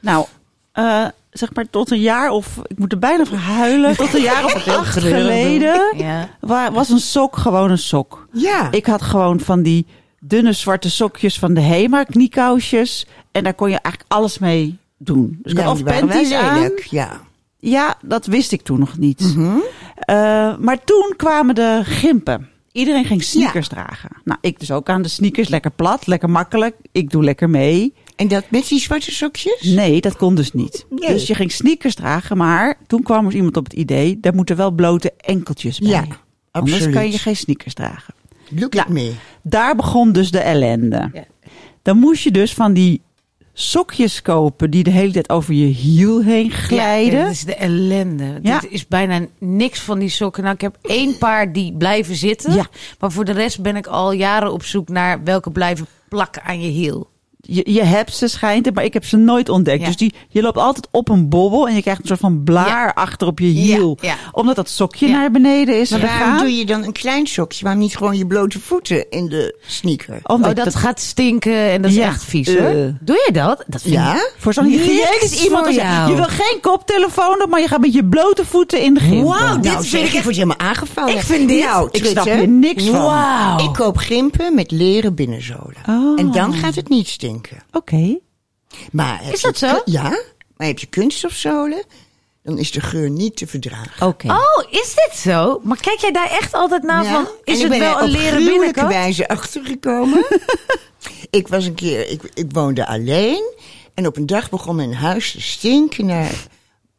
Nou, eh, zeg maar tot een jaar of... Ik moet er bijna verhuilen. Tot een jaar of (laughs) acht geleden Ja. wa- was een sok gewoon een sok. Ja. Ik had gewoon van die dunne zwarte sokjes van de Hema, kniekousjes. En daar kon je eigenlijk alles mee doen. Dus ik ja, had of panties aan. Ja. Ja, dat wist ik toen nog niet. Mhm. Eh, maar toen kwamen de gimpen. Iedereen ging sneakers dragen. Nou, ik dus ook aan de sneakers. Lekker plat, lekker makkelijk. Ik doe lekker mee. En dat met die zwarte sokjes? Nee, dat kon dus niet. Nee. Dus je ging sneakers dragen, maar toen kwam er iemand op het idee... daar moeten wel blote enkeltjes bij. Ja, Anders absoluut. kan je geen sneakers dragen. Look at me. Daar begon dus de ellende. Ja. Dan moest je dus van die sokjes kopen... die de hele tijd over je hiel heen glijden. Ja, dit is de ellende. Ja. Dit is bijna niks van die sokken. Nou, ik heb één paar die blijven zitten. Ja. Maar voor de rest ben ik al jaren op zoek naar welke blijven plakken aan je hiel. Je, je hebt ze schijnt het, maar ik heb ze nooit ontdekt. Ja. Dus die, je loopt altijd op een bobbel en je krijgt een soort van blaar achter op je hiel. Ja, ja. Omdat dat sokje Ja. naar beneden is Maar waarom doe je dan een klein sokje? Waarom niet gewoon je blote voeten in de sneaker? Omdat Oh, dat gaat stinken en dat is Ja. echt vies hoor. Eh. Doe je dat? Dat vind. Ja? Voor zo'n hygiënisch iemand. als je- jou. Je wil geen koptelefoon op, maar je gaat met je blote voeten in de gimpen. Wauw, dit nou, vind zeg, ik ik echt- word helemaal aangevallen. Ik vind dit- Nou, Ik snap hier niks van. Ik koop gimpen met leren binnenzolen. Oh. En dan gaat het niet stinken. Oké. Maar Is je dat zo? Ja. Maar heb je kunststofzolen, dan is de geur niet te verdragen. Oké. Oh, is dit zo? Maar kijk jij daar echt altijd naar Ja. van, is ik het ben wel een op leren binnenkant? wijze achtergekomen. (laughs) ik was een keer, ik, ik woonde alleen. En op een dag begon mijn huis te stinken naar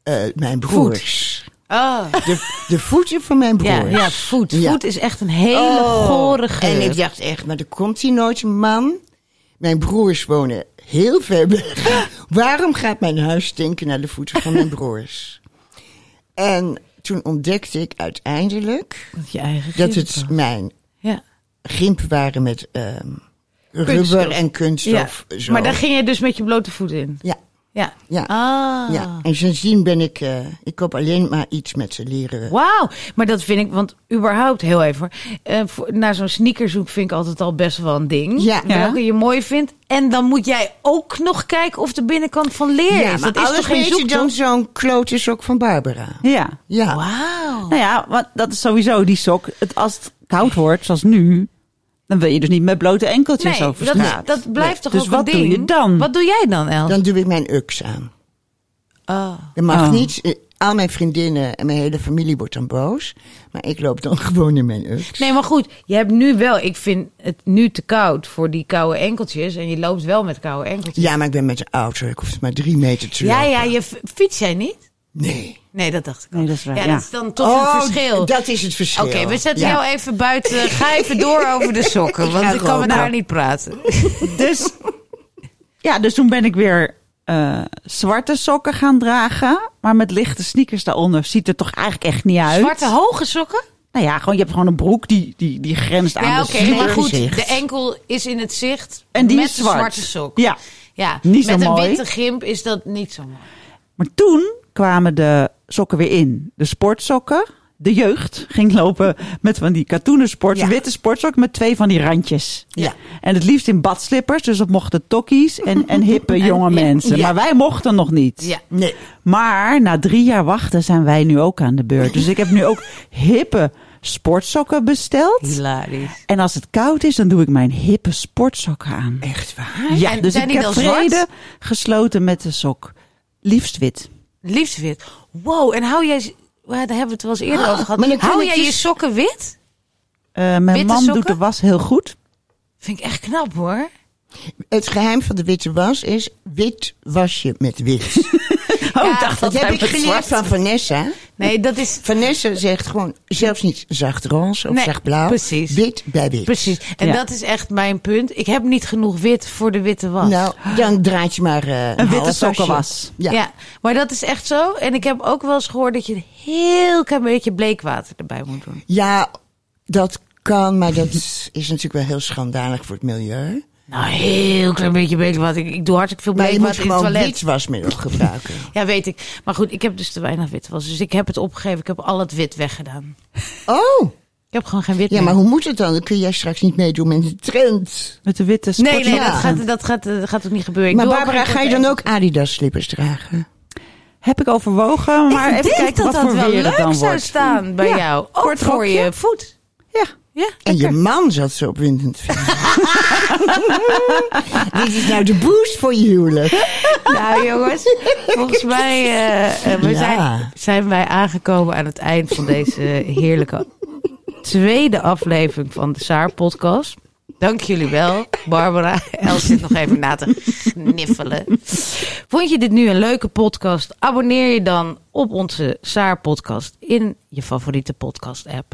eh, mijn broers. Oh. De, de voeten van mijn Ja, broers. ja, voet. Ja. Voet is echt een hele Oh. gore geur. En ik dacht echt, maar er komt hier nooit een man. Mijn broers wonen heel ver weg. (laughs) Waarom gaat mijn huis stinken naar de voeten van mijn broers? En toen ontdekte ik uiteindelijk Dat je eigen dat het was. mijn Ja. gimpen waren met ehm, rubber Kunststof. en ja. kunststof. Zo. Maar daar ging je dus met je blote voeten in. Ja, Ja. ja, Ah. ja. En sindsdien ben ik, eh, ik koop alleen maar iets met ze leren. Wauw, maar dat vind ik, want überhaupt heel even. Eh, voor, naar zo'n sneakerzoek vind ik altijd al best wel een ding. Ja. Welke je mooi vindt. En dan moet jij ook nog kijken of de binnenkant van leer Ja, is. maar Dat is alles toch geen dan zo'n klote sok van Barbara. Ja. Ja. Wauw. Nou ja, want dat is sowieso die sok. Het, als het koud wordt, zoals nu, dan wil je dus niet met blote enkeltjes Nee, over dat, straat. dat blijft toch Dus ook wat een doe ding? je dan? Wat doe jij dan, Els? Dan doe ik mijn uks aan. Oh. Er mag Oh. niet, eh, al mijn vriendinnen en mijn hele familie wordt dan boos. Maar ik loop dan (laughs) gewoon in mijn uks. Nee, maar goed, je hebt nu wel, ik vind het nu te koud voor die koude enkeltjes. En je loopt wel met koude enkeltjes. Ja, maar ik ben met de auto. Ik hoef maar drie meter te ja, lopen. ja, je fiets jij niet? Nee. Nee, dat dacht ik Nee, al. dat is waar, Ja, ja. dat is dan toch oh, een verschil. dat is het verschil. Oké, we zetten Ja. jou even buiten. (laughs) Ga even door over de sokken, want ik kan met roken. haar niet praten. (laughs) Dus, ja, dus toen ben ik weer eh, zwarte sokken gaan dragen. Maar met lichte sneakers daaronder ziet er toch eigenlijk echt niet uit. Zwarte hoge sokken? Nou ja, gewoon, je hebt gewoon een broek die, die, die grenst aan Ja, de oké, maar goed, de enkel is in het zicht En die met is de zwart. zwarte sok. Ja, Ja, Niet zo met een mooi. witte gimp is dat niet zo mooi. maar toen kwamen de sokken weer in. De sportsokken. De jeugd ging lopen met van die katoenen sport, Ja. witte sportsokken met twee van die randjes. Ja. En het liefst in badslippers, dus dat mochten tokkies en, en hippe (laughs) jonge ja, mensen. ja. Maar wij mochten nog niet. Ja. Nee. Maar na drie jaar wachten zijn wij nu ook aan de beurt. Dus ik heb nu ook hippe sportsokken besteld. Hilarisch. En als het koud is, dan doe ik mijn hippe sportsokken aan. Echt waar? Ja, En dus ik heb vrede gesloten met de sok. Liefst wit. Liefst wit. Wow, en hou jij... Daar hebben we het wel eens eerder over gehad. Hou jij je dus- sokken wit? Eh, mijn Witte man sokken? doet de was heel goed. Vind ik echt knap hoor. Het geheim van de witte was is wit was je met wit. (laughs) Oh, Ja, ik dacht Dat dat heb ik geleerd van Vanessa. Nee, dat is... Vanessa zegt gewoon zelfs niet zacht roze of Nee, zacht blauw. precies. Wit bij wit. Precies. En Ja. dat is echt mijn punt. Ik heb niet genoeg wit voor de witte was. Nou, dan draait je maar eh, een, Een witte sokkenwas. Ja. Ja. maar dat is echt zo. En ik heb ook wel eens gehoord dat je een heel klein beetje bleekwater erbij moet doen. ja, dat kan, maar dat is natuurlijk wel heel schandalig voor het milieu. Nou, heel klein beetje bleekwater. Ik, ik doe hartstikke veel Maar je moet gewoon toilet. wit wasmiddel gebruiken. (laughs) Ja, weet ik. Maar goed, ik heb dus te weinig wit was. Dus ik heb het opgegeven. Ik heb al het wit weggedaan. Oh, Ik heb gewoon geen wit ja, meer. maar hoe moet het dan? Dan kun jij straks niet meedoen met de trend. Met de witte Nee, sportsokken. nee, dat gaat, dat, gaat, dat gaat ook niet gebeuren. Ik maar Barbara, ga je dan ook Adidas slippers dragen? Heb ik overwogen, maar ik even denk kijken dat wat dat voor wel weer leuk het dan zou wordt. staan bij Ja, jou. Ook kort voor rokje. je voet. Ja. Ja. En je man zat zo opwindend. (laughs) Dit is nou de boost voor je huwelijk. (laughs) Nou jongens, volgens mij eh, eh, we Ja. zijn, zijn wij aangekomen aan het eind van deze heerlijke tweede aflevering van de Saar podcast. Dank jullie wel, Barbara. Els zit nog even na te gniffelen. Vond je dit nu een leuke podcast? Abonneer je dan op onze Saar podcast in je favoriete podcast app.